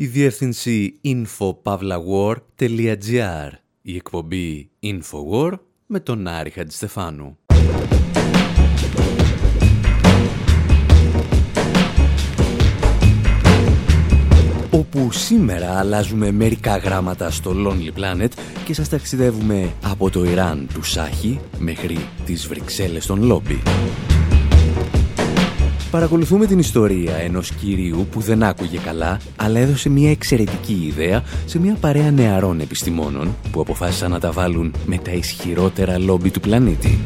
η διεύθυνση infopavlawar.gr, η εκπομπή Infowar με τον Άρη Χατζηστεφάνου. όπου σήμερα αλλάζουμε μερικά γράμματα στο Lonely Planet και σας ταξιδεύουμε από το Ιράν του Σάχη μέχρι τις Βρυξέλλες των Λόμπι. Παρακολουθούμε την ιστορία ενός κυρίου που δεν άκουγε καλά, αλλά έδωσε μια εξαιρετική ιδέα σε μια παρέα νεαρών επιστημόνων που αποφάσισαν να τα βάλουν με τα ισχυρότερα λόμπι του πλανήτη.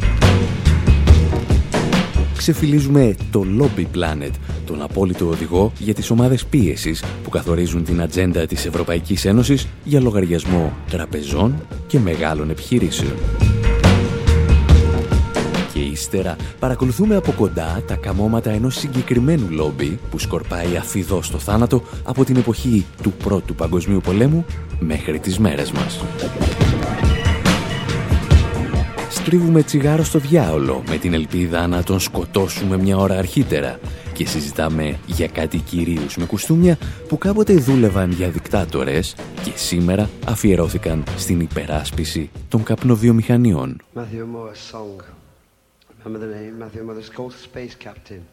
Ξεφυλίζουμε το Lobby Planet, τον απόλυτο οδηγό για τις ομάδες πίεσης που καθορίζουν την ατζέντα της Ευρωπαϊκής Ένωσης για λογαριασμό τραπεζών και μεγάλων επιχειρήσεων. Και ύστερα παρακολουθούμε από κοντά τα καμώματα ενός συγκεκριμένου λόμπι που σκορπάει αφιδό στο θάνατο από την εποχή του Πρώτου Παγκοσμίου Πολέμου μέχρι τις μέρες μας. Στρίβουμε τσιγάρο στο διάολο με την ελπίδα να τον σκοτώσουμε μια ώρα αρχίτερα και συζητάμε για κάτι κυρίους με κουστούμια που κάποτε δούλευαν για δικτάτορες και σήμερα αφιερώθηκαν στην υπεράσπιση των καπνοβιομηχανιών. Remember the name? Matthew Mother's called Space Captain.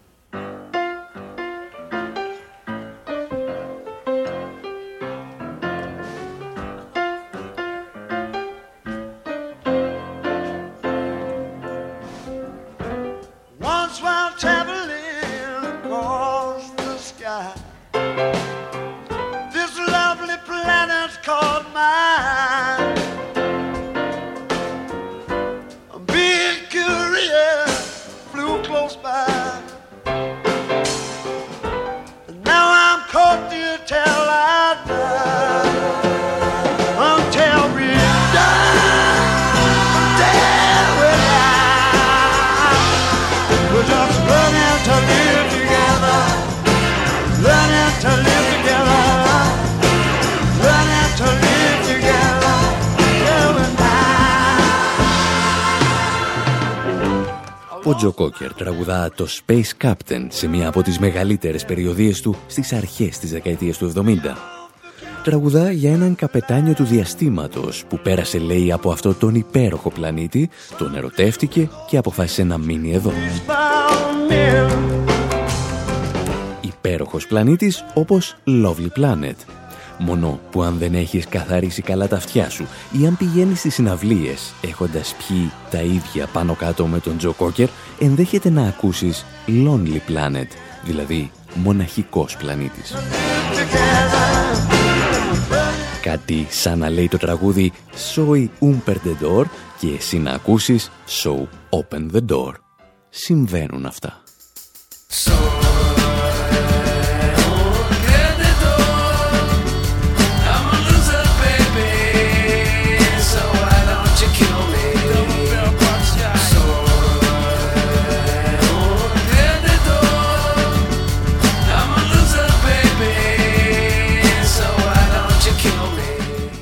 Το Space Captain σε μία από τις μεγαλύτερες περιοδίες του στις αρχές της δεκαετίας του 70. Τραγουδά για έναν καπετάνιο του διαστήματος που πέρασε λέει από αυτό τον υπέροχο πλανήτη, τον ερωτεύτηκε και αποφάσισε να μείνει εδώ. Υπέροχος πλανήτης όπως Lovely Planet Μόνο που αν δεν έχεις καθαρίσει καλά τα αυτιά σου ή αν πηγαίνεις στις συναυλίες έχοντας πιει τα ίδια πάνω κάτω με τον Τζο Κόκερ, ενδέχεται να ακούσεις Lonely Planet, δηλαδή μοναχικός πλανήτης. Κάτι σαν να λέει το τραγούδι «Soy un perdedor» και εσύ να ακούσεις «So open the door». Συμβαίνουν αυτά.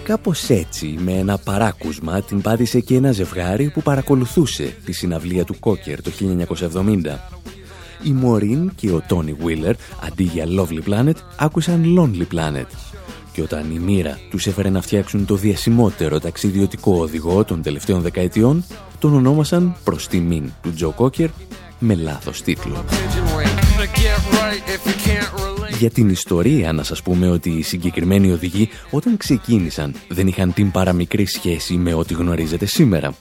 Κάπως έτσι, με ένα παράκουσμα, την πάτησε και ένα ζευγάρι που παρακολουθούσε τη συναυλία του Κόκερ το 1970. Η Μωρίν και ο Τόνι Βίλερ, αντί για Lovely Planet, άκουσαν Lonely Planet. Και όταν η μοίρα τους έφερε να φτιάξουν το διασημότερο ταξιδιωτικό οδηγό των τελευταίων δεκαετιών, τον ονόμασαν προς τιμήν του Τζο Κόκερ με λάθος τίτλο. Για την ιστορία να σας πούμε ότι οι συγκεκριμένοι οδηγοί όταν ξεκίνησαν δεν είχαν την παραμικρή σχέση με ό,τι γνωρίζετε σήμερα.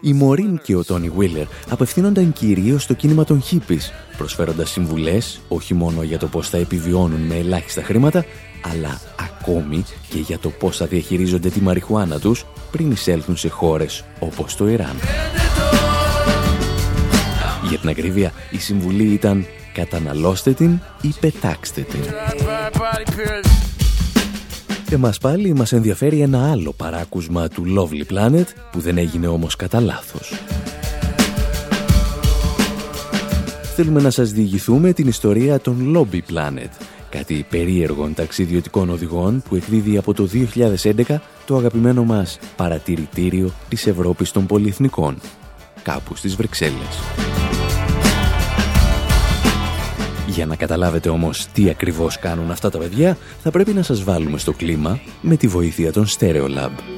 Η Μωρίν και ο Τόνι Βίλερ απευθύνονταν κυρίως στο κίνημα των hippies, προσφέροντας συμβουλές όχι μόνο για το πώς θα επιβιώνουν με ελάχιστα χρήματα, αλλά ακόμη και για το πώς θα διαχειρίζονται τη μαριχουάνα τους πριν εισέλθουν σε χώρες όπως το Ιράν. Για την ακρίβεια, η συμβουλή ήταν καταναλώστε την ή πετάξτε την. Εμάς πάλι μας ενδιαφέρει ένα άλλο παράκουσμα του Lovely Planet που δεν έγινε όμως κατά λάθος. Θέλουμε να σας διηγηθούμε την ιστορία των Lobby Planet, κάτι περίεργων ταξιδιωτικών οδηγών που εκδίδει από το 2011 το αγαπημένο μας παρατηρητήριο της Ευρώπης των Πολυεθνικών, κάπου στις Βρυξέλλες. Για να καταλάβετε όμως τι ακριβώς κάνουν αυτά τα παιδιά, θα πρέπει να σας βάλουμε στο κλίμα με τη βοήθεια των Stereolab.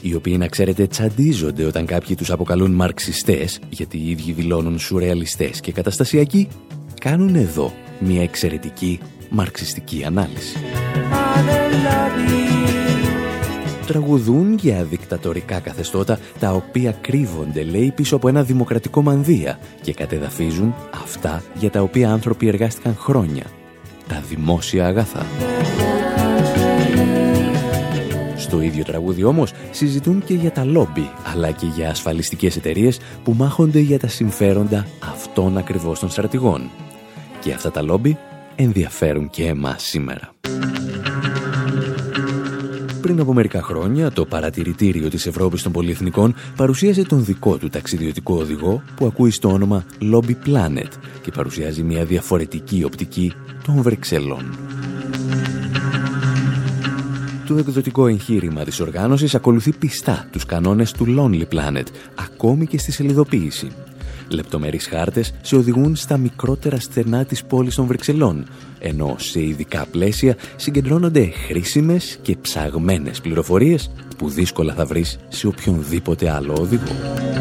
Οι οποίοι να ξέρετε τσαντίζονται όταν κάποιοι τους αποκαλούν μαρξιστές, γιατί οι ίδιοι δηλώνουν σουρεαλιστές και καταστασιακοί, κάνουν εδώ μια εξαιρετική μαρξιστική ανάλυση. Τραγουδούν για δικτατορικά καθεστώτα τα οποία κρύβονται, λέει, πίσω από ένα δημοκρατικό μανδύα και κατεδαφίζουν αυτά για τα οποία άνθρωποι εργάστηκαν χρόνια. Τα δημόσια αγαθά. Στο ίδιο τραγούδι όμως συζητούν και για τα λόμπι, αλλά και για ασφαλιστικές εταιρείες που μάχονται για τα συμφέροντα αυτών ακριβώς των στρατηγών. Και αυτά τα λόμπι ενδιαφέρουν και εμάς σήμερα. Πριν από μερικά χρόνια, το παρατηρητήριο της Ευρώπης των Πολυεθνικών παρουσίασε τον δικό του ταξιδιωτικό οδηγό που ακούει στο όνομα Lobby Planet και παρουσιάζει μια διαφορετική οπτική των Βρυξελών. Το εκδοτικό εγχείρημα της οργάνωσης ακολουθεί πιστά τους κανόνες του Lonely Planet, ακόμη και στη σελιδοποίηση. Λεπτομερείς χάρτες σε οδηγούν στα μικρότερα στενά της πόλης των Βρυξελών, ενώ σε ειδικά πλαίσια συγκεντρώνονται χρήσιμες και ψαγμένες πληροφορίες που δύσκολα θα βρεις σε οποιονδήποτε άλλο οδηγό.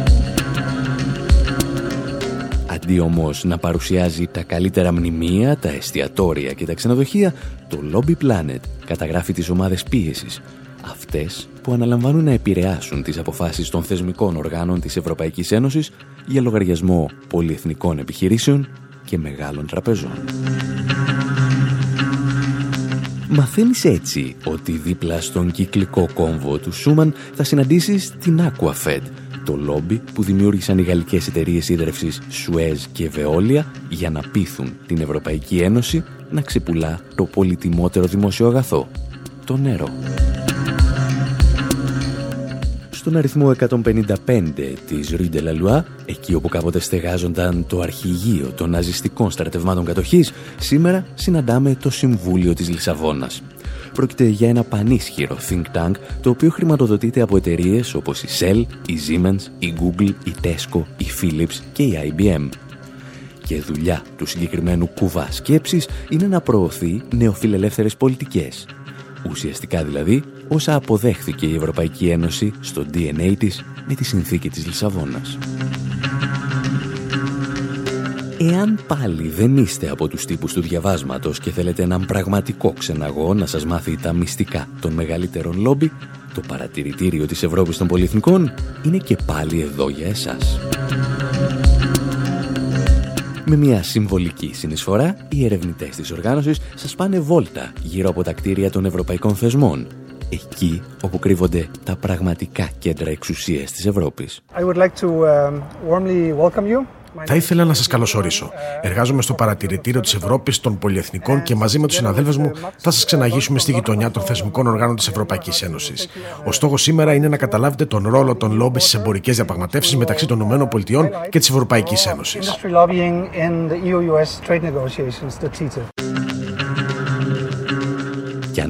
Αντί όμως να παρουσιάζει τα καλύτερα μνημεία, τα εστιατόρια και τα ξενοδοχεία, το Lobby Planet καταγράφει τις ομάδες πίεσης, αυτές που αναλαμβάνουν να επηρεάσουν τις αποφάσεις των θεσμικών οργάνων της Ευρωπαϊκής Ένωσης για λογαριασμό πολυεθνικών επιχειρήσεων και μεγάλων τραπεζών. Μαθαίνεις έτσι ότι δίπλα στον κυκλικό κόμβο του Σούμαν θα συναντήσεις την Aquafed, το λόμπι που δημιούργησαν οι γαλλικές εταιρείες ίδρευσης Σουέζ και Βεόλια για να πείθουν την Ευρωπαϊκή Ένωση να ξεπουλά το πολυτιμότερο δημόσιο αγαθό, το νερό. Στον αριθμό 155 της Rue de la Loi, εκεί όπου κάποτε στεγάζονταν το αρχηγείο των ναζιστικών στρατευμάτων κατοχής, σήμερα συναντάμε το Συμβούλιο της Λισαβόνας. Πρόκειται για ένα πανίσχυρο think tank το οποίο χρηματοδοτείται από εταιρείες όπως η Shell, η Siemens, η Google, η Tesco, η Philips και η IBM. Και δουλειά του συγκεκριμένου κουβά σκέψης είναι να προωθεί νεοφιλελεύθερες πολιτικές. Ουσιαστικά δηλαδή όσα αποδέχθηκε η Ευρωπαϊκή Ένωση στο DNA της με τη συνθήκη της Λισαβόνας. Εάν πάλι δεν είστε από τους τύπους του διαβάσματος και θέλετε έναν πραγματικό ξεναγό να σας μάθει τα μυστικά των μεγαλύτερων λόμπι, το παρατηρητήριο της Ευρώπης των Πολυεθνικών είναι και πάλι εδώ για εσάς. Με μια συμβολική συνεισφορά, οι ερευνητές της οργάνωσης σας πάνε βόλτα γύρω από τα κτίρια των ευρωπαϊκών θεσμών, εκεί όπου κρύβονται τα πραγματικά κέντρα εξουσίας της Ευρώπης. I would like to um, warmly welcome you Θα ήθελα να σας καλωσορίσω. Εργάζομαι στο παρατηρητήριο της Ευρώπης των Πολυεθνικών και μαζί με τους συναδέλφους μου θα σας ξεναγήσουμε στη γειτονιά των θεσμικών οργάνων της Ευρωπαϊκής Ένωσης. Ο στόχος σήμερα είναι να καταλάβετε τον ρόλο των λόμπι στις εμπορικές διαπραγματεύσεις μεταξύ των ΗΠΑ και της Ευρωπαϊκής Ένωσης.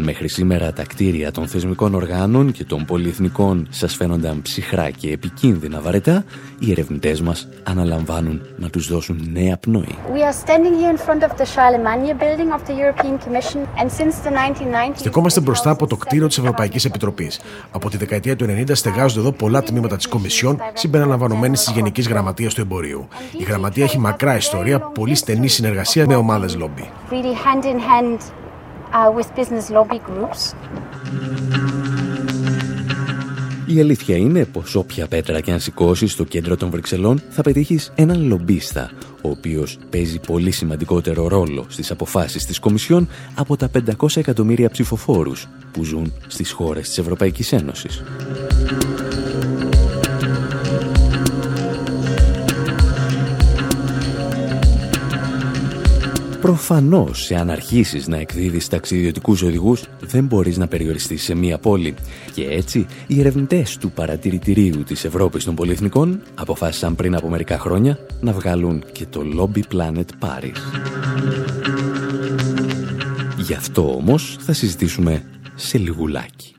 Και αν μέχρι σήμερα τα κτίρια των θεσμικών οργάνων και των πολυεθνικών σας φαίνονταν ψυχρά και επικίνδυνα βαρετά, οι ερευνητές μας αναλαμβάνουν να τους δώσουν νέα πνοή. Στεκόμαστε μπροστά από το κτίριο της Ευρωπαϊκής Επιτροπής. Από τη δεκαετία του 90 στεγάζονται εδώ πολλά τμήματα της Κομισιόν συμπεριλαμβανομένης της Γενικής Γραμματείας του Εμπορίου. Η Γραμματεία έχει μακρά ιστορία, πολύ στενή συνεργασία με ομάδες λόμπι uh, with business lobby groups. Η αλήθεια είναι πως όποια πέτρα και αν σηκώσεις στο κέντρο των Βρυξελών θα πετύχεις έναν λομπίστα, ο οποίος παίζει πολύ σημαντικότερο ρόλο στις αποφάσεις της Κομισιόν από τα 500 εκατομμύρια ψηφοφόρους που ζουν στις χώρες της Ευρωπαϊκής Ένωσης. Προφανώς, εάν αρχίσεις να εκδίδεις ταξιδιωτικούς οδηγούς, δεν μπορείς να περιοριστείς σε μία πόλη. Και έτσι, οι ερευνητές του παρατηρητηρίου της Ευρώπης των Πολυεθνικών αποφάσισαν πριν από μερικά χρόνια να βγάλουν και το Lobby Planet Paris. Γι' αυτό όμως θα συζητήσουμε σε λιγουλάκι.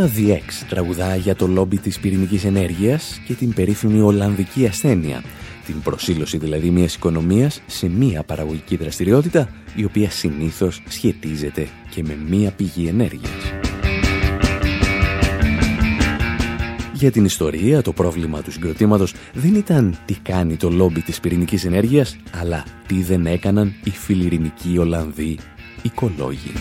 Συγκρότημα The τραγουδά για το λόμπι της πυρηνικής ενέργειας και την περίφημη Ολλανδική ασθένεια, την προσήλωση δηλαδή μιας οικονομίας σε μία παραγωγική δραστηριότητα, η οποία συνήθως σχετίζεται και με μία πηγή ενέργειας. Για την ιστορία, το πρόβλημα του συγκροτήματος δεν ήταν τι κάνει το λόμπι της πυρηνικής ενέργειας, αλλά τι δεν έκαναν οι φιλιρινικοί Ολλανδοί οικολόγοι.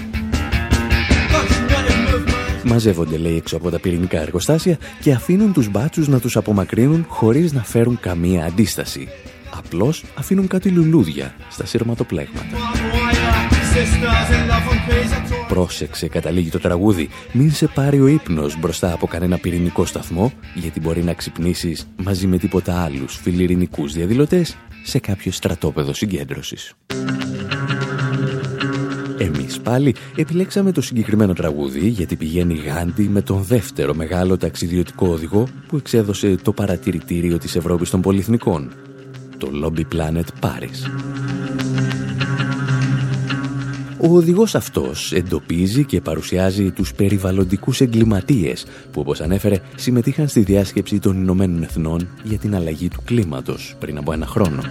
Μαζεύονται, λέει, έξω από τα πυρηνικά εργοστάσια και αφήνουν τους μπάτσους να τους απομακρύνουν χωρίς να φέρουν καμία αντίσταση. Απλώς αφήνουν κάτι λουλούδια στα σειρματοπλέγματα. Πρόσεξε, καταλήγει το τραγούδι, μην σε πάρει ο ύπνος μπροστά από κανένα πυρηνικό σταθμό, γιατί μπορεί να ξυπνήσεις μαζί με τίποτα άλλους φιλιρινικούς διαδηλωτές σε κάποιο στρατόπεδο συγκέντρωσης. Εμείς πάλι επιλέξαμε το συγκεκριμένο τραγούδι γιατί πηγαίνει γάντι με τον δεύτερο μεγάλο ταξιδιωτικό οδηγό που εξέδωσε το παρατηρητήριο της Ευρώπης των Πολυεθνικών, το Lobby Planet Paris. Ο οδηγός αυτός εντοπίζει και παρουσιάζει τους περιβαλλοντικούς εγκληματίες που όπως ανέφερε συμμετείχαν στη διάσκεψη των Ηνωμένων Εθνών για την αλλαγή του κλίματος πριν από ένα χρόνο.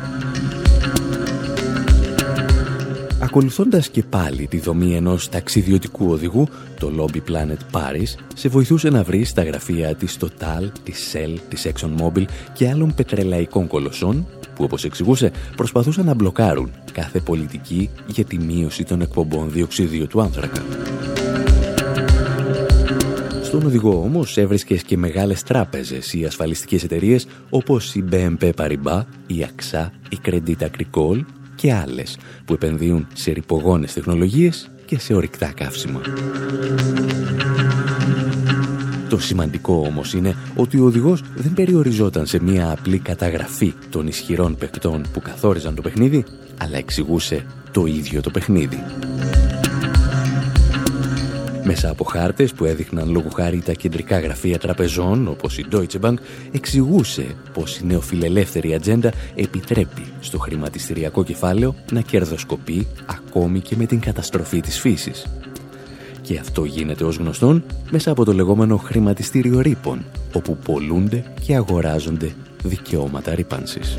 Ακολουθώντας και πάλι τη δομή ενός ταξιδιωτικού οδηγού, το Lobby Planet Paris σε βοηθούσε να βρει στα γραφεία της Total, της Shell, της ExxonMobil και άλλων πετρελαϊκών κολοσσών που όπως εξηγούσε προσπαθούσαν να μπλοκάρουν κάθε πολιτική για τη μείωση των εκπομπών διοξιδίου του άνθρακα. Στον οδηγό όμως έβρισκες και μεγάλες τράπεζες ή ασφαλιστικές εταιρείες όπως η BNP Paribas, η AXA, η Credit Agricole και άλλες που επενδύουν σε ρηπογόνες τεχνολογίες και σε ορυκτά καύσιμα. Το σημαντικό όμως είναι ότι ο οδηγός δεν περιοριζόταν σε μία απλή καταγραφή των ισχυρών παικτών που καθόριζαν το παιχνίδι, αλλά εξηγούσε το ίδιο το παιχνίδι. Μέσα από χάρτες που έδειχναν λόγω χάρη τα κεντρικά γραφεία τραπεζών, όπως η Deutsche Bank, εξηγούσε πως η νεοφιλελεύθερη ατζέντα επιτρέπει στο χρηματιστηριακό κεφάλαιο να κερδοσκοπεί ακόμη και με την καταστροφή της φύσης. Και αυτό γίνεται ως γνωστόν μέσα από το λεγόμενο χρηματιστήριο ρήπων, όπου πολλούνται και αγοράζονται δικαιώματα ρήπανσης.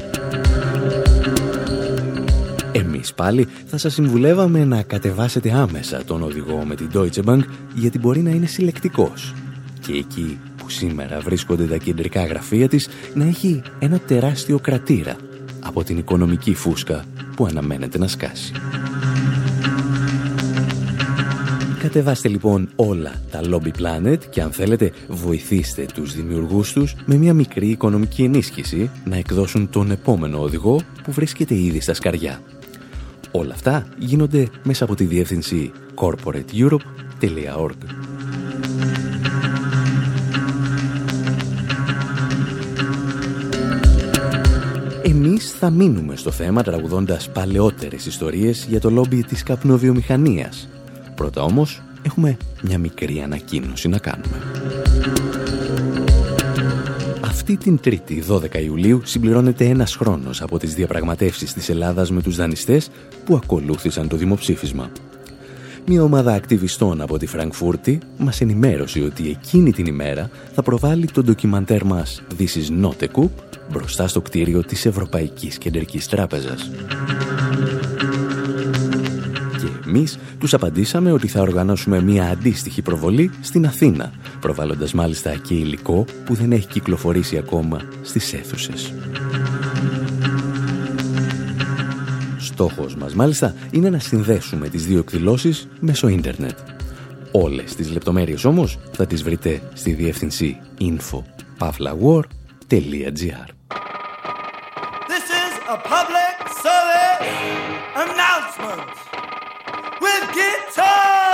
Εμείς πάλι θα σας συμβουλεύαμε να κατεβάσετε άμεσα τον οδηγό με την Deutsche Bank γιατί μπορεί να είναι συλλεκτικός. Και εκεί που σήμερα βρίσκονται τα κεντρικά γραφεία της να έχει ένα τεράστιο κρατήρα από την οικονομική φούσκα που αναμένεται να σκάσει. Κατεβάστε λοιπόν όλα τα Lobby Planet και αν θέλετε βοηθήστε τους δημιουργούς τους με μια μικρή οικονομική ενίσχυση να εκδώσουν τον επόμενο οδηγό που βρίσκεται ήδη στα σκαριά. Όλα αυτά γίνονται μέσα από τη διεύθυνση corporateeurope.org. Εμείς θα μείνουμε στο θέμα τραγουδώντας παλαιότερες ιστορίες για το λόμπι της καπνοβιομηχανίας. Πρώτα όμως έχουμε μια μικρή ανακοίνωση να κάνουμε. Αυτή την 3η 12 Ιουλίου συμπληρώνεται ένας χρόνος από τις διαπραγματεύσεις της Ελλάδας με τους δανειστές που ακολούθησαν το δημοψήφισμα. Μια ομάδα ακτιβιστών από τη Φραγκφούρτη μας ενημέρωσε ότι εκείνη την ημέρα θα προβάλλει το ντοκιμαντέρ μας This is not a coup μπροστά στο κτίριο της Ευρωπαϊκής Κεντρικής Τράπεζας. Και εμείς τους απαντήσαμε ότι θα οργανώσουμε μια αντίστοιχη προβολή στην Αθήνα, προβάλλοντας μάλιστα και υλικό που δεν έχει κυκλοφορήσει ακόμα στις αίθουσες. Στόχος μας μάλιστα είναι να συνδέσουμε τις δύο εκδηλώσεις μέσω ίντερνετ. Όλες τις λεπτομέρειες όμως θα τις βρείτε στη διεύθυνση info.pavlawar.gr This is a public service announcement 기타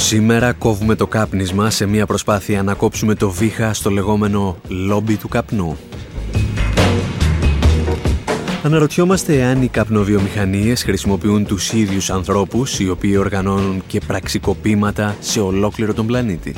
σήμερα κόβουμε το κάπνισμα σε μια προσπάθεια να κόψουμε το βήχα στο λεγόμενο λόμπι του καπνού. Αναρωτιόμαστε εάν οι καπνοβιομηχανίες χρησιμοποιούν τους ίδιους ανθρώπους οι οποίοι οργανώνουν και πραξικοπήματα σε ολόκληρο τον πλανήτη.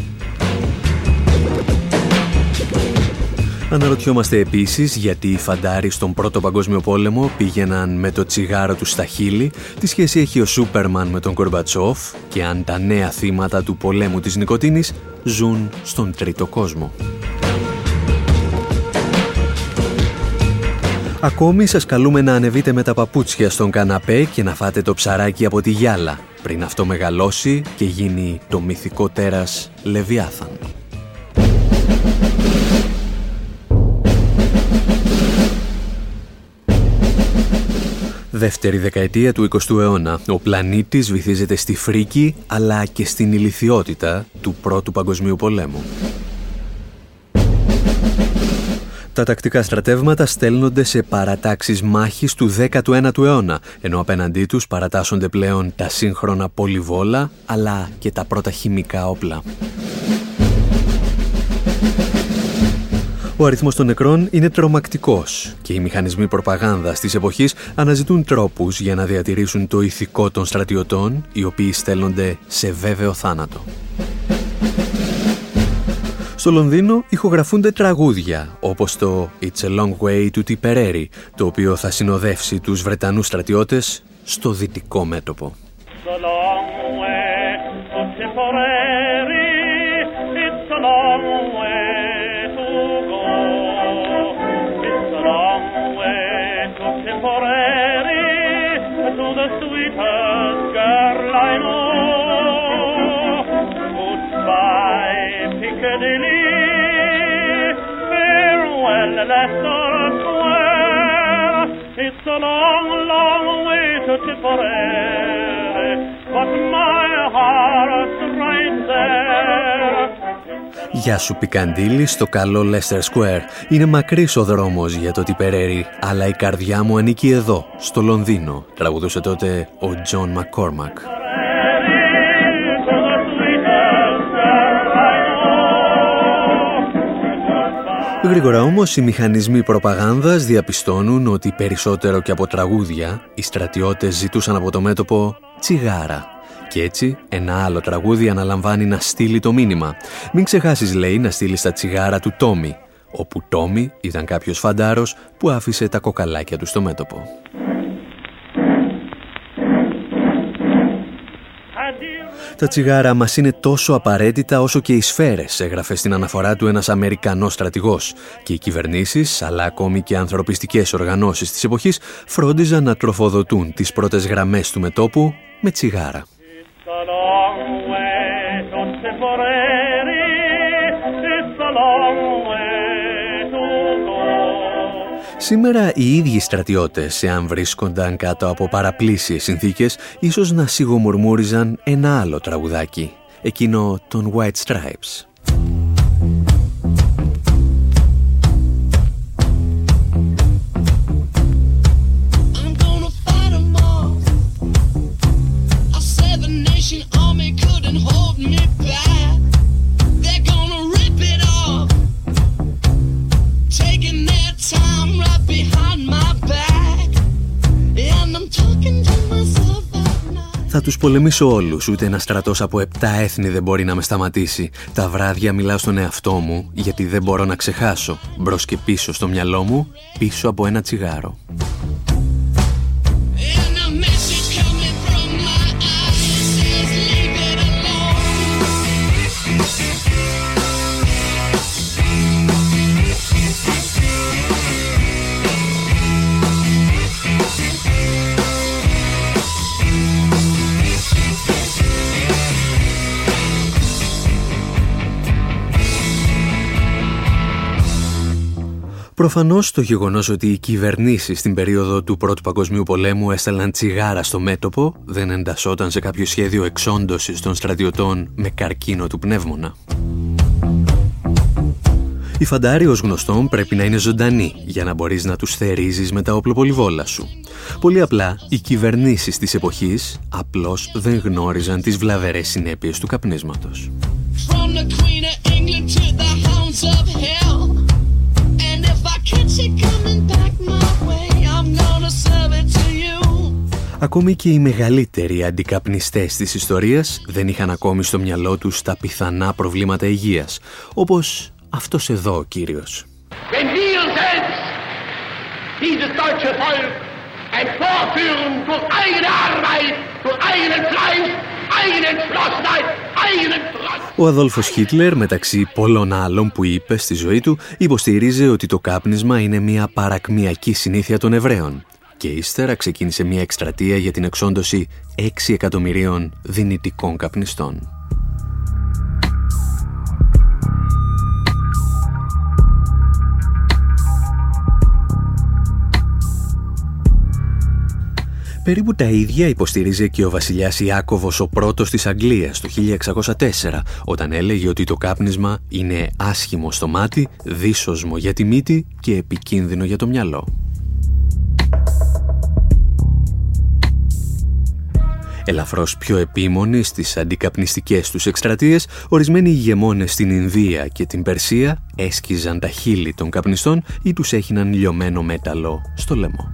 Αναρωτιόμαστε επίσης γιατί οι φαντάροι στον Πρώτο Παγκόσμιο Πόλεμο πήγαιναν με το τσιγάρο του στα χείλη, τι σχέση έχει ο Σούπερμαν με τον Κορμπατσόφ και αν τα νέα θύματα του πολέμου της νοικοτήνης ζουν στον τρίτο κόσμο. Ακόμη σας καλούμε να ανεβείτε με τα παπούτσια στον καναπέ και να φάτε το ψαράκι από τη γυάλα, πριν αυτό μεγαλώσει και γίνει το μυθικό τέρας Λεβιάθαν. Δεύτερη δεκαετία του 20ου αιώνα, ο πλανήτης βυθίζεται στη φρίκη αλλά και στην ηλικιότητα του Πρώτου Παγκοσμίου Πολέμου. Τα τακτικά στρατεύματα στέλνονται σε παρατάξεις μάχης του 19ου αιώνα, ενώ απέναντί τους παρατάσσονται πλέον τα σύγχρονα πολυβόλα, αλλά και τα πρώτα χημικά όπλα. Ο αριθμός των νεκρών είναι τρομακτικός και οι μηχανισμοί προπαγάνδας της εποχής αναζητούν τρόπους για να διατηρήσουν το ηθικό των στρατιωτών, οι οποίοι στέλνονται σε βέβαιο θάνατο. Στο Λονδίνο ηχογραφούνται τραγούδια, όπως το «It's a long way to Tipperary», το οποίο θα συνοδεύσει τους Βρετανούς στρατιώτες στο δυτικό μέτωπο. Γεια σου Πικαντήλη στο καλό Leicester Square. Είναι μακρύς ο δρόμος για το Τιπερέρι, αλλά η καρδιά μου ανήκει εδώ, στο Λονδίνο, τραγουδούσε τότε ο Τζον Μακκόρμακ. Γρήγορα όμως οι μηχανισμοί προπαγάνδας διαπιστώνουν ότι περισσότερο και από τραγούδια οι στρατιώτες ζητούσαν από το μέτωπο τσιγάρα. Και έτσι ένα άλλο τραγούδι αναλαμβάνει να στείλει το μήνυμα. Μην ξεχάσεις λέει να στείλεις τα τσιγάρα του Τόμι, όπου Τόμι ήταν κάποιος φαντάρος που άφησε τα κοκαλάκια του στο μέτωπο. Τα τσιγάρα μας είναι τόσο απαραίτητα όσο και οι σφαίρες, έγραφε στην αναφορά του ένας Αμερικανός στρατηγός. Και οι κυβερνήσεις, αλλά ακόμη και ανθρωπιστικές οργανώσεις της εποχής, φρόντιζαν να τροφοδοτούν τις πρώτες γραμμές του μετόπου με τσιγάρα. Σήμερα οι ίδιοι στρατιώτες, εάν βρίσκονταν κάτω από παραπλήσιες συνθήκες, ίσως να σιγομουρμούριζαν ένα άλλο τραγουδάκι, εκείνο των White Stripes. Θα τους πολεμήσω όλους, ούτε ένας στρατός από επτά έθνη δεν μπορεί να με σταματήσει. Τα βράδια μιλάω στον εαυτό μου, γιατί δεν μπορώ να ξεχάσω. Μπρος και πίσω στο μυαλό μου, πίσω από ένα τσιγάρο. Προφανώς το γεγονός ότι οι κυβερνήσεις στην περίοδο του Πρώτου Παγκοσμίου Πολέμου έστελναν τσιγάρα στο μέτωπο δεν εντασσόταν σε κάποιο σχέδιο εξόντωσης των στρατιωτών με καρκίνο του πνεύμονα. Οι φαντάροι ως γνωστόν πρέπει να είναι ζωντανοί για να μπορείς να τους θερίζεις με τα όπλο σου. Πολύ απλά, οι κυβερνήσεις της εποχής απλώς δεν γνώριζαν τις βλαβερές συνέπειες του καπνίσματος. Ακόμη και οι μεγαλύτεροι αντικαπνιστές της ιστορίας δεν είχαν ακόμη στο μυαλό τους τα πιθανά προβλήματα υγείας, όπως αυτός εδώ ο κύριος. Ο Αδόλφος Χίτλερ, μεταξύ πολλών άλλων που είπε στη ζωή του, υποστηρίζει ότι το κάπνισμα είναι μια παρακμιακή συνήθεια των Εβραίων και ύστερα ξεκίνησε μια εκστρατεία για την εξόντωση 6 εκατομμυρίων δυνητικών καπνιστών. Περίπου τα ίδια υποστηρίζει και ο βασιλιάς Ιάκωβος ο πρώτος της Αγγλίας το 1604 όταν έλεγε ότι το κάπνισμα είναι άσχημο στο μάτι, δύσοσμο για τη μύτη και επικίνδυνο για το μυαλό. Ελαφρώς πιο επίμονοι στις αντικαπνιστικές τους εκστρατείες, ορισμένοι ηγεμόνες στην Ινδία και την Περσία έσκιζαν τα χείλη των καπνιστών ή τους έχιναν λιωμένο μέταλλο στο λαιμό.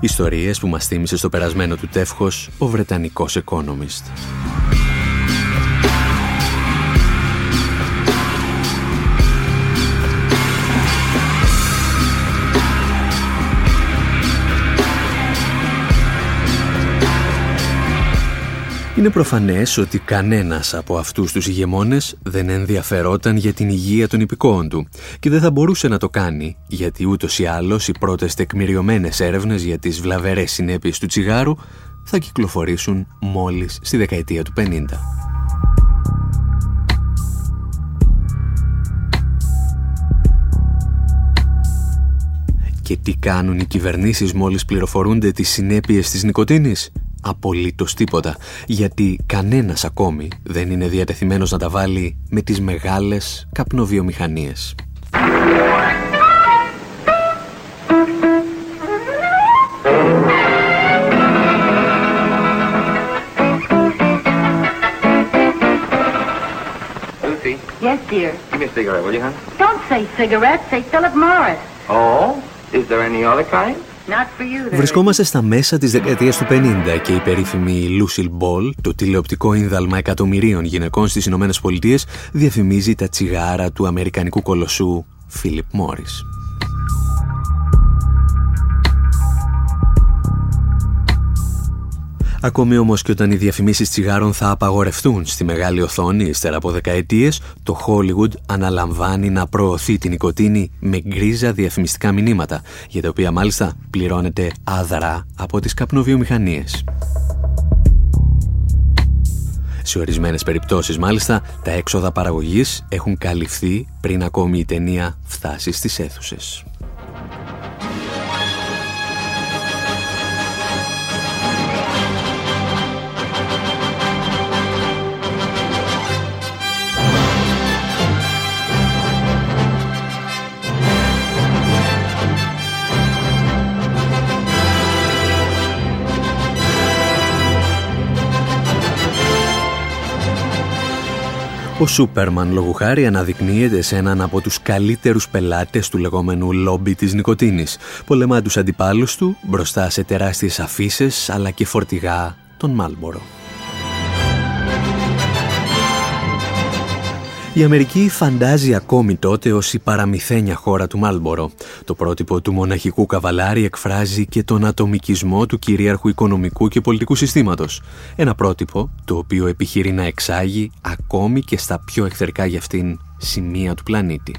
Ιστορίες που μας θύμισε στο περασμένο του τεύχος ο Βρετανικός Economist. Είναι προφανές ότι κανένας από αυτούς τους ηγεμόνες δεν ενδιαφερόταν για την υγεία των υπηκόων του και δεν θα μπορούσε να το κάνει γιατί ούτως ή άλλως οι πρώτες τεκμηριωμένες έρευνες για τις βλαβερές συνέπειες του τσιγάρου θα κυκλοφορήσουν μόλις στη δεκαετία του 50. Και τι κάνουν οι κυβερνήσεις μόλις πληροφορούνται τις συνέπειες της νοικοτήνης απολύτως τίποτα, γιατί κανένας ακόμη δεν είναι διατεθειμένος να τα βάλει με τις μεγάλες καπνοβιομηχανίες. Yes, dear. Give me a cigarette, will you, hon? Don't say cigarette, say Philip Morris. Oh, is there any other kind? Βρισκόμαστε στα μέσα της δεκαετίας του 50 και η περίφημη Lucille Ball, το τηλεοπτικό ίνδαλμα εκατομμυρίων γυναικών στις Ηνωμένες Πολιτείες, διαφημίζει τα τσιγάρα του αμερικανικού κολοσσού Philip Morris. Ακόμη όμως και όταν οι διαφημίσεις τσιγάρων θα απαγορευτούν στη μεγάλη οθόνη ύστερα από δεκαετίες, το Hollywood αναλαμβάνει να προωθεί την νοικοτήνη με γκρίζα διαφημιστικά μηνύματα, για τα οποία μάλιστα πληρώνεται άδρα από τις καπνοβιομηχανίες. Σε ορισμένες περιπτώσεις μάλιστα, τα έξοδα παραγωγής έχουν καλυφθεί πριν ακόμη η ταινία φτάσει στις αίθουσες. Ο Σούπερμαν λόγου χάρη αναδεικνύεται σε έναν από τους καλύτερους πελάτες του λεγόμενου λόμπι της νοικοτήνης. Πολεμά τους αντιπάλους του μπροστά σε τεράστιες αφήσει αλλά και φορτηγά τον Μάλμπορο. Η Αμερική φαντάζει ακόμη τότε ως η παραμυθένια χώρα του Μάλμπορο. Το πρότυπο του μοναχικού καβαλάρι εκφράζει και τον ατομικισμό του κυρίαρχου οικονομικού και πολιτικού συστήματος. Ένα πρότυπο το οποίο επιχειρεί να εξάγει ακόμη και στα πιο εχθρικά για αυτήν σημεία του πλανήτη.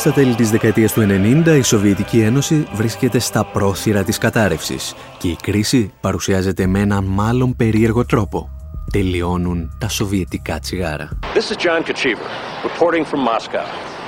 Στα τέλη της δεκαετίας του 90 η Σοβιετική Ένωση βρίσκεται στα πρόθυρα της κατάρρευσης και η κρίση παρουσιάζεται με έναν μάλλον περίεργο τρόπο. τελειώνουν τα σοβιετικά τσιγάρα. This is John Kachiver, reporting from Moscow.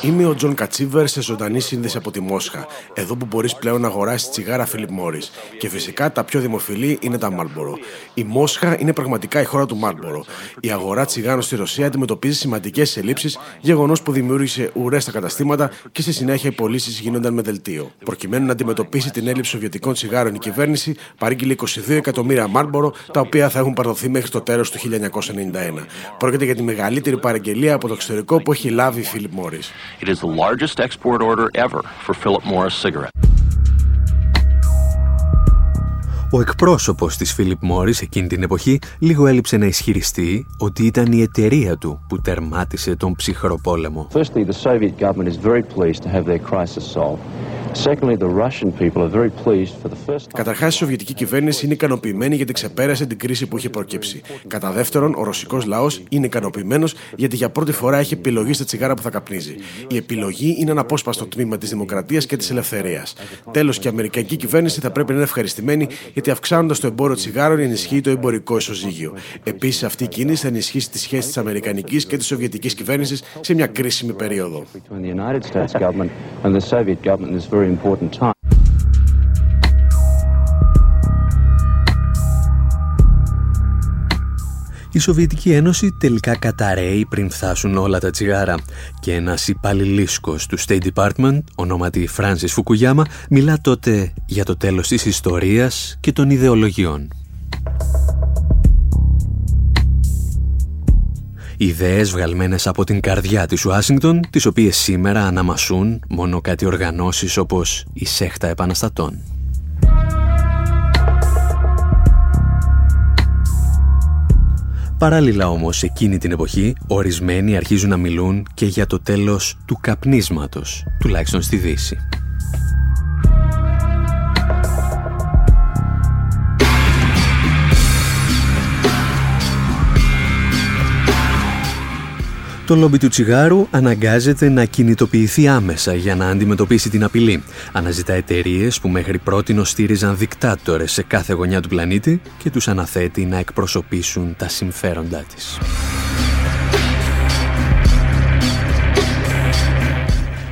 Είμαι ο Τζον Κατσίβερ σε ζωντανή σύνδεση από τη Μόσχα, εδώ που μπορείς πλέον να αγοράσεις τσιγάρα Φίλιπ Μόρι. Και φυσικά τα πιο δημοφιλή είναι τα Μάλμπορο. Η Μόσχα είναι πραγματικά η χώρα του Μάλμπορο. Η αγορά τσιγάρων στη Ρωσία αντιμετωπίζει σημαντικές ελλείψεις, γεγονός που δημιούργησε ουρές στα καταστήματα και στη συνέχεια οι πωλήσεις γίνονταν με δελτίο. Προκειμένου να αντιμετωπίσει την έλλειψη σοβιετικών τσιγάρων, η κυβέρνηση παρήγγειλε 22 εκατομμύρια Μάλμπορο, τα οποία θα έχουν παρδοθεί μέχρι το τέλος του 1991. Πρόκειται για τη μεγαλύτερη παραγγελία από το εξωτερικό που έχει λάβει η Philip Morris. It is the largest export order ever for Philip Morris cigarette. Ο εκπρόσωπος της Philip Morris εκείνη την εποχή λίγο έλειψε να ισχυριστεί ότι ήταν η εταιρεία του που τερμάτισε τον ψυχρό πόλεμο. Firstly, the Soviet government is very pleased to have their crisis solved. Καταρχάς, η Σοβιετική κυβέρνηση είναι ικανοποιημένη γιατί ξεπέρασε την κρίση που είχε προκύψει. Κατά δεύτερον, ο ρωσικός λαός είναι ικανοποιημένος γιατί για πρώτη φορά έχει επιλογή στα τσιγάρα που θα καπνίζει. Η επιλογή είναι ένα απόσπαστο τμήμα της δημοκρατίας και της ελευθερίας. Τέλος, και η Αμερικανική κυβέρνηση θα πρέπει να είναι ευχαριστημένη γιατί αυξάνοντας το εμπόριο τσιγάρων ενισχύει το εμπορικό ισοζύγιο. Επίσης, αυτή η κίνηση θα ενισχύσει τη σχέση της Αμερικανικής και της Σοβιετικής κυβέρνησης σε μια κρίσιμη περίοδο. Η Σοβιετική Ένωση τελικά καταραίει πριν φτάσουν όλα τα τσιγάρα και ένας υπαλληλίσκος του State Department, ονόματι Francis Fukuyama, μιλά τότε για το τέλος της ιστορίας και των ιδεολογιών. Ιδέες βγαλμένες από την καρδιά της Ουάσιγκτον, τις οποίες σήμερα αναμασούν μόνο κάτι οργανώσεις όπως η Σέχτα Επαναστατών. Παράλληλα όμως, εκείνη την εποχή, ορισμένοι αρχίζουν να μιλούν και για το τέλος του καπνίσματος, τουλάχιστον στη Δύση. Το λόμπι του τσιγάρου αναγκάζεται να κινητοποιηθεί άμεσα για να αντιμετωπίσει την απειλή. Αναζητά εταιρείες που μέχρι πρώτη στήριζαν δικτάτορες σε κάθε γωνιά του πλανήτη και τους αναθέτει να εκπροσωπήσουν τα συμφέροντά της.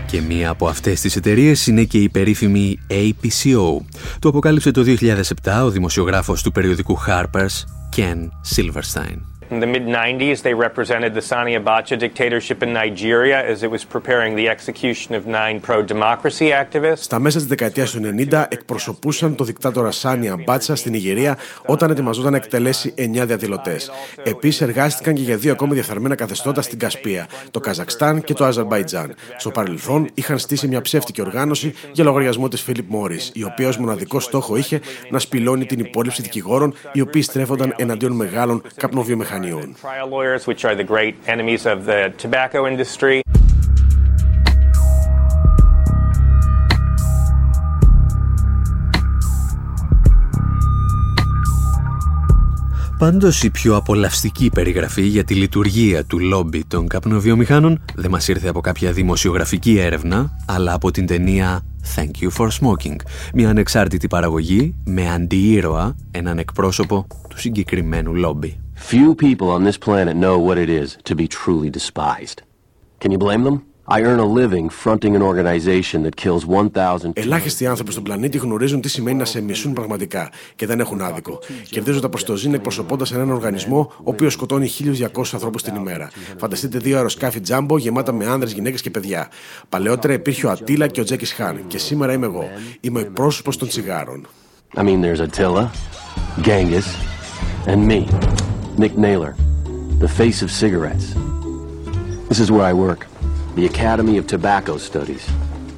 Και μία από αυτές τις εταιρείες είναι και η περίφημη APCO. Το αποκάλυψε το 2007 ο δημοσιογράφος του περιοδικού Harper's, Ken Silverstein. In the mid-90s, they represented the Sani Abacha dictatorship in Nigeria as it was preparing the execution of nine pro-democracy activists. Στα μέσα της δεκαετίας του 90 εκπροσωπούσαν το δικτάτορα Σάνι Αμπάτσα στην Ιγυρία όταν ετοιμαζόταν να εκτελέσει εννιά διαδηλωτές. Επίσης εργάστηκαν και για δύο ακόμη διεφθαρμένα καθεστώτα στην Κασπία, το Καζακστάν και το Αζερμπαϊτζάν. Στο παρελθόν είχαν στήσει μια ψεύτικη οργάνωση για λογαριασμό της Φίλιπ Μόρις, η οποία ως μοναδικό στόχο είχε να σπηλώνει την υπόλοιψη δικηγόρων οι οποίοι στρέφονταν εναντίον μεγάλων καπνοβιομηχανικών βιομηχανιών. Πάντως η πιο απολαυστική περιγραφή για τη λειτουργία του λόμπι των καπνοβιομηχάνων δεν μας ήρθε από κάποια δημοσιογραφική έρευνα, αλλά από την ταινία Thank You for Smoking, μια ανεξάρτητη παραγωγή με αντιήρωα έναν εκπρόσωπο του συγκεκριμένου λόμπι. Few people on this planet know what it is to be truly despised. Can you blame them? I earn a living fronting an organization that kills 1,000. Ελάχιστοι άνθρωποι στον πλανήτη γνωρίζουν τι σημαίνει να σε μισούν πραγματικά και δεν έχουν άδικο. Κερδίζοντα προ το ζήν εκπροσωπώντας έναν οργανισμό ο οποίος σκοτώνει 1.200 ανθρώπους την ημέρα. Φανταστείτε δύο αεροσκάφη τζάμπο γεμάτα με άνδρες, γυναίκες και παιδιά. Παλαιότερα υπήρχε ο Ατήλα και ο Τζέκι Χάν και σήμερα είμαι εγώ. Είμαι ο εκπρόσωπος των τσιγάρων. I mean, there's Attila, Genghis, and me. Nick Naylor, the face of cigarettes. This is where I work, the Academy of Tobacco Studies.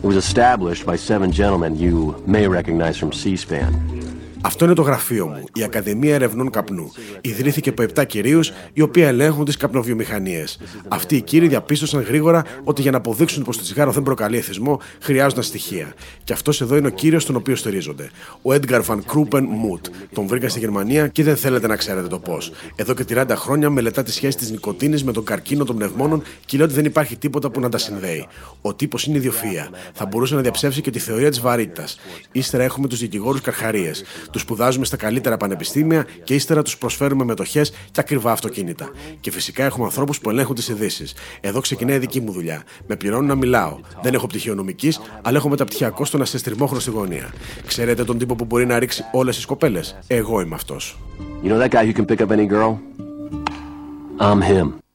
It was established by seven gentlemen you may recognize from C-SPAN. Αυτό είναι το γραφείο μου, η Ακαδημία Ερευνών Καπνού. Ιδρύθηκε από 7 κυρίους, οι οποίοι ελέγχουν τις καπνοβιομηχανίες. Αυτοί οι κύριοι διαπίστωσαν γρήγορα ότι για να αποδείξουν πως το τσιγάρο δεν προκαλεί εθισμό, χρειάζονταν στοιχεία. Και αυτός εδώ είναι ο κύριος τον οποίο στηρίζονται. Ο Edgar van Kruppen Mut. Τον βρήκα στη Γερμανία και δεν θέλετε να ξέρετε το πώς. Εδώ και 30 χρόνια μελετά τη σχέση της νοικοτήνη με τον καρκίνο των πνευμόνων και λέει ότι δεν υπάρχει τίποτα που να τα συνδέει. Ο τύπος είναι ιδιοφία. Θα μπορούσε να διαψεύσει και τη θεωρία της βαρύτητας. Ύστερα έχουμε τους δικηγόρους Καρχαρίες. Τους σπουδάζουμε στα καλύτερα πανεπιστήμια και ύστερα τους προσφέρουμε μετοχές και ακριβά αυτοκίνητα. Και φυσικά έχουμε ανθρώπους που ελέγχουν τις ειδήσεις. Εδώ ξεκινάει η δική μου δουλειά. Με πληρώνουν να μιλάω. Δεν έχω πτυχίο νομική, αλλά έχω μεταπτυχιακό στο να σε στριμώχνω στη γωνία. Ξέρετε τον τύπο που μπορεί να ρίξει όλες τις κοπέλες; Εγώ είμαι αυτός. You know that guy who can pick up any girl? I'm him.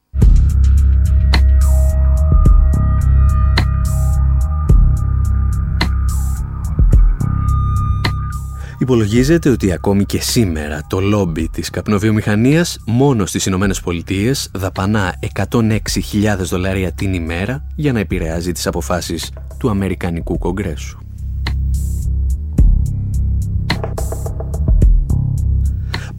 Υπολογίζεται ότι ακόμη και σήμερα το λόμπι της καπνοβιομηχανίας μόνο στις Ηνωμένες Πολιτείες δαπανά 106.000 δολάρια την ημέρα για να επηρεάζει τις αποφάσεις του Αμερικανικού Κογκρέσου.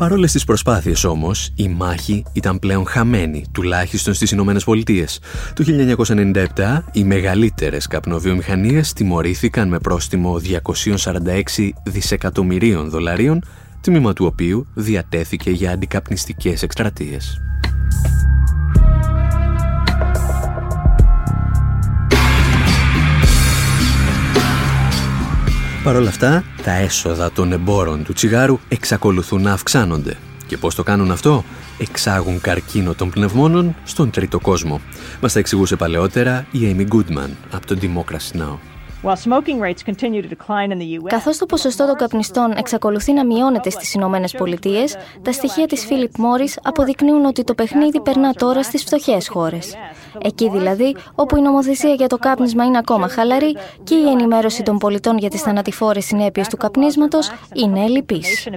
Παρόλες τις προσπάθειες όμως, η μάχη ήταν πλέον χαμένη, τουλάχιστον στις Ηνωμένες Πολιτείες. Το 1997, οι μεγαλύτερες καπνοβιομηχανίες τιμωρήθηκαν με πρόστιμο 246 δισεκατομμυρίων δολαρίων, τμήμα του οποίου διατέθηκε για αντικαπνιστικές εκστρατείες. Παρ' όλα αυτά, τα έσοδα των εμπόρων του τσιγάρου εξακολουθούν να αυξάνονται. Και πώς το κάνουν αυτό; Εξάγουν καρκίνο των πνευμόνων στον τρίτο κόσμο. Μας τα εξηγούσε παλαιότερα η Amy Goodman από το Democracy Now! Καθώς το ποσοστό των καπνιστών εξακολουθεί να μειώνεται στις Ηνωμένες Πολιτείες, τα στοιχεία της Philip Morris αποδεικνύουν ότι το παιχνίδι περνά τώρα στις φτωχές χώρες. Εκεί δηλαδή όπου η νομοθεσία για το κάπνισμα είναι ακόμα χαλαρή και η ενημέρωση των πολιτών για τις θανατηφόρες συνέπειες του καπνίσματος είναι ελλειπής.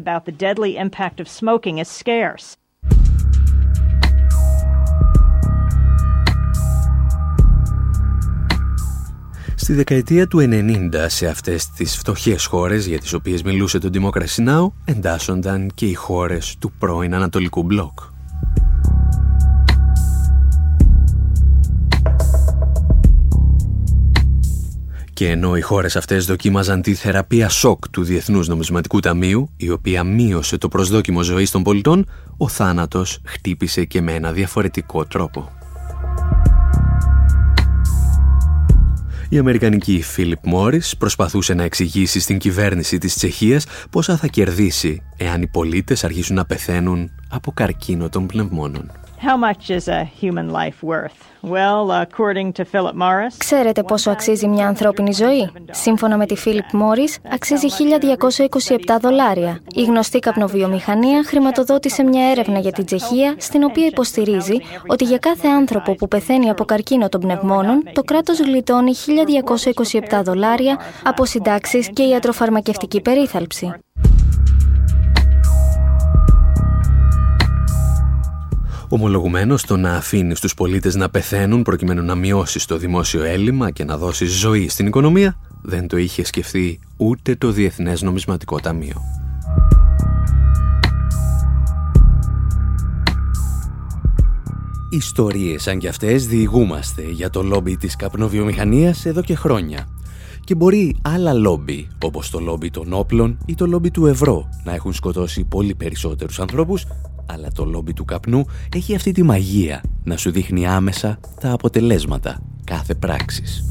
Στη δεκαετία του 90 σε αυτές τις φτωχές χώρες για τις οποίες μιλούσε το Democracy Now εντάσσονταν και οι χώρες του πρώην Ανατολικού Μπλοκ. Και ενώ οι χώρες αυτές δοκίμαζαν τη θεραπεία σοκ του Διεθνούς Νομισματικού Ταμείου, η οποία μείωσε το προσδόκιμο ζωής των πολιτών, ο θάνατος χτύπησε και με ένα διαφορετικό τρόπο. Η Αμερικανική Φίλιπ Μόρις προσπαθούσε να εξηγήσει στην κυβέρνηση της Τσεχίας πόσα θα κερδίσει εάν οι πολίτες αρχίσουν να πεθαίνουν από καρκίνο των πνευμόνων. Ξέρετε πόσο αξίζει μια ανθρώπινη ζωή; Σύμφωνα με τη Φίλιπ Μόρις, αξίζει 1.227 δολάρια. Η γνωστή καπνοβιομηχανία χρηματοδότησε μια έρευνα για την Τσεχία, στην οποία υποστηρίζει ότι για κάθε άνθρωπο που πεθαίνει από καρκίνο των πνευμόνων, το κράτος γλιτώνει 1.227 δολάρια από συντάξεις και ιατροφαρμακευτική περίθαλψη. Ομολογουμένως το να αφήνεις τους πολίτες να πεθαίνουν προκειμένου να μειώσεις το δημόσιο έλλειμμα και να δώσεις ζωή στην οικονομία δεν το είχε σκεφτεί ούτε το Διεθνές Νομισματικό Ταμείο. Ιστορίες σαν κι αυτές διηγούμαστε για το λόμπι της καπνοβιομηχανίας εδώ και χρόνια. Και μπορεί άλλα λόμπι, όπως το λόμπι των όπλων ή το λόμπι του ευρώ, να έχουν σκοτώσει πολύ περισσότερους ανθρώπους αλλά το λόμπι του καπνού έχει αυτή τη μαγεία να σου δείχνει άμεσα τα αποτελέσματα κάθε πράξης.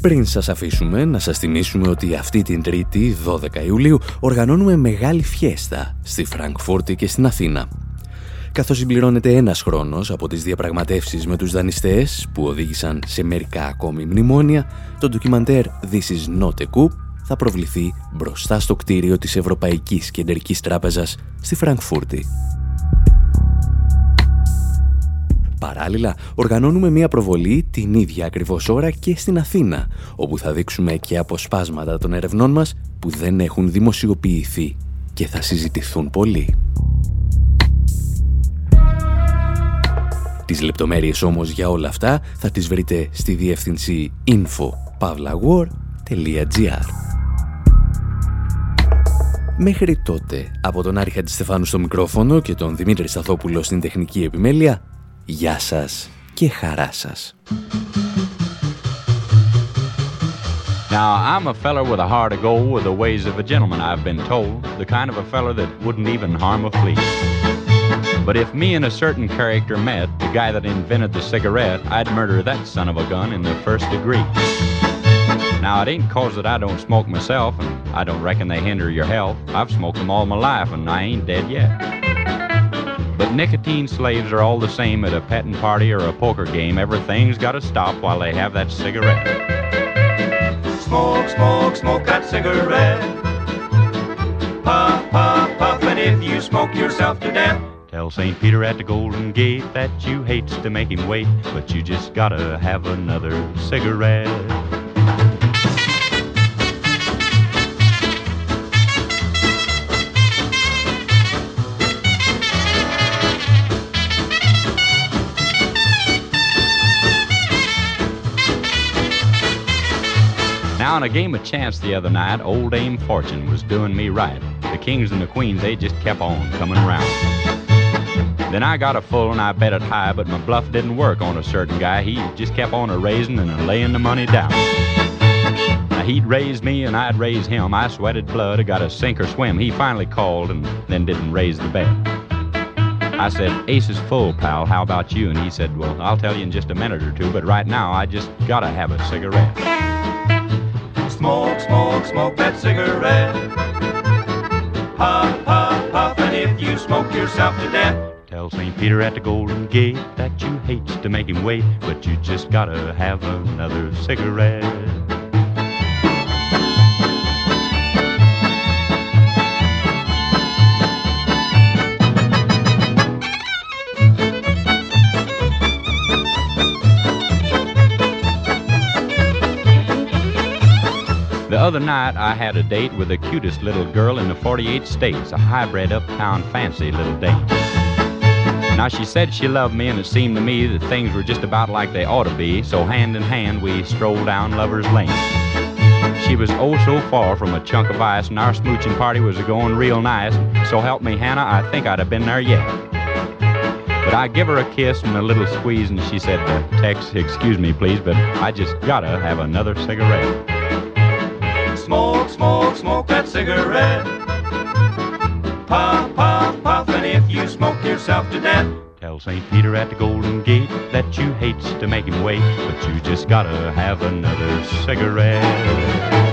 Πριν σας αφήσουμε να σας θυμίσουμε ότι αυτή την Τρίτη, 12 Ιουλίου, οργανώνουμε μεγάλη φιέστα στη Φραγκφούρτη και στην Αθήνα. Καθώς συμπληρώνεται ένας χρόνος από τις διαπραγματεύσεις με τους δανειστές που οδήγησαν σε μερικά ακόμη μνημόνια, το ντοκιμαντέρ This is not a coup θα προβληθεί μπροστά στο κτίριο της Ευρωπαϊκής Κεντρικής Τράπεζας στη Φραγκφούρτη. Παράλληλα, οργανώνουμε μια προβολή την ίδια ακριβώς ώρα και στην Αθήνα, όπου θα δείξουμε και αποσπάσματα των ερευνών μας που δεν έχουν δημοσιοποιηθεί και θα συζητηθούν πολύ. Τις λεπτομέρειες όμως για όλα αυτά θα τις βρείτε στη διεύθυνση info.pavlawar.gr Μέχρι τότε, από τον Άρη Χατζηστεφάνου στο μικρόφωνο και τον Δημήτρη Σταθόπουλο στην τεχνική επιμέλεια, γεια σας και χαρά σας. Now, I'm a feller with a heart of gold, with the ways of a gentleman, I've been told. The kind of a feller that wouldn't even harm a flea. But if me and a certain character met, the guy that invented the cigarette, I'd murder that son of a gun in the first degree. Now, it ain't cause that I don't smoke myself, and I don't reckon they hinder your health. I've smoked them all my life, and I ain't dead yet. But nicotine slaves are all the same at a petting party or a poker game. Everything's gotta stop while they have that cigarette. Smoke, smoke, smoke that cigarette. Puff, puff, puff, and if you smoke yourself to death, Tell St. Peter at the Golden Gate that you hates to make him wait, but you just gotta have another cigarette. Now, in a game of chance the other night, old Dame Fortune was doing me right. The kings and the queens, they just kept on coming around. Then I got a full and I bet it high, but my bluff didn't work on a certain guy. He just kept on a raising and a laying the money down. Now he'd raise me and I'd raise him. I sweated blood, I got a sink or swim. He finally called and then didn't raise the bet. I said, Ace is full, pal. How about you? And he said, Well, I'll tell you in just a minute or two, but right now I just gotta have a cigarette. Smoke, smoke, smoke that cigarette. Puff, puff, puff, and if you smoke yourself to death, Tell St. Peter at the Golden Gate that you hate to make him wait, but you just gotta have another cigarette. Other night, I had a date with the cutest little girl in the 48 states, a hybrid uptown fancy little dame. Now, she said she loved me, and it seemed to me that things were just about like they ought to be, so hand in hand we strolled down Lover's Lane. She was oh so far from a chunk of ice, and our smooching party was going real nice. So help me, Hannah, I think I'd have been there yet. But I give her a kiss and a little squeeze, and she said, Tex, excuse me, please, but I just gotta have another cigarette. Smoke, smoke, smoke that cigarette. Puff, puff, puff, and if you smoke yourself to death, tell St. Peter at the Golden Gate that you hates to make him wait, but you just gotta have another cigarette.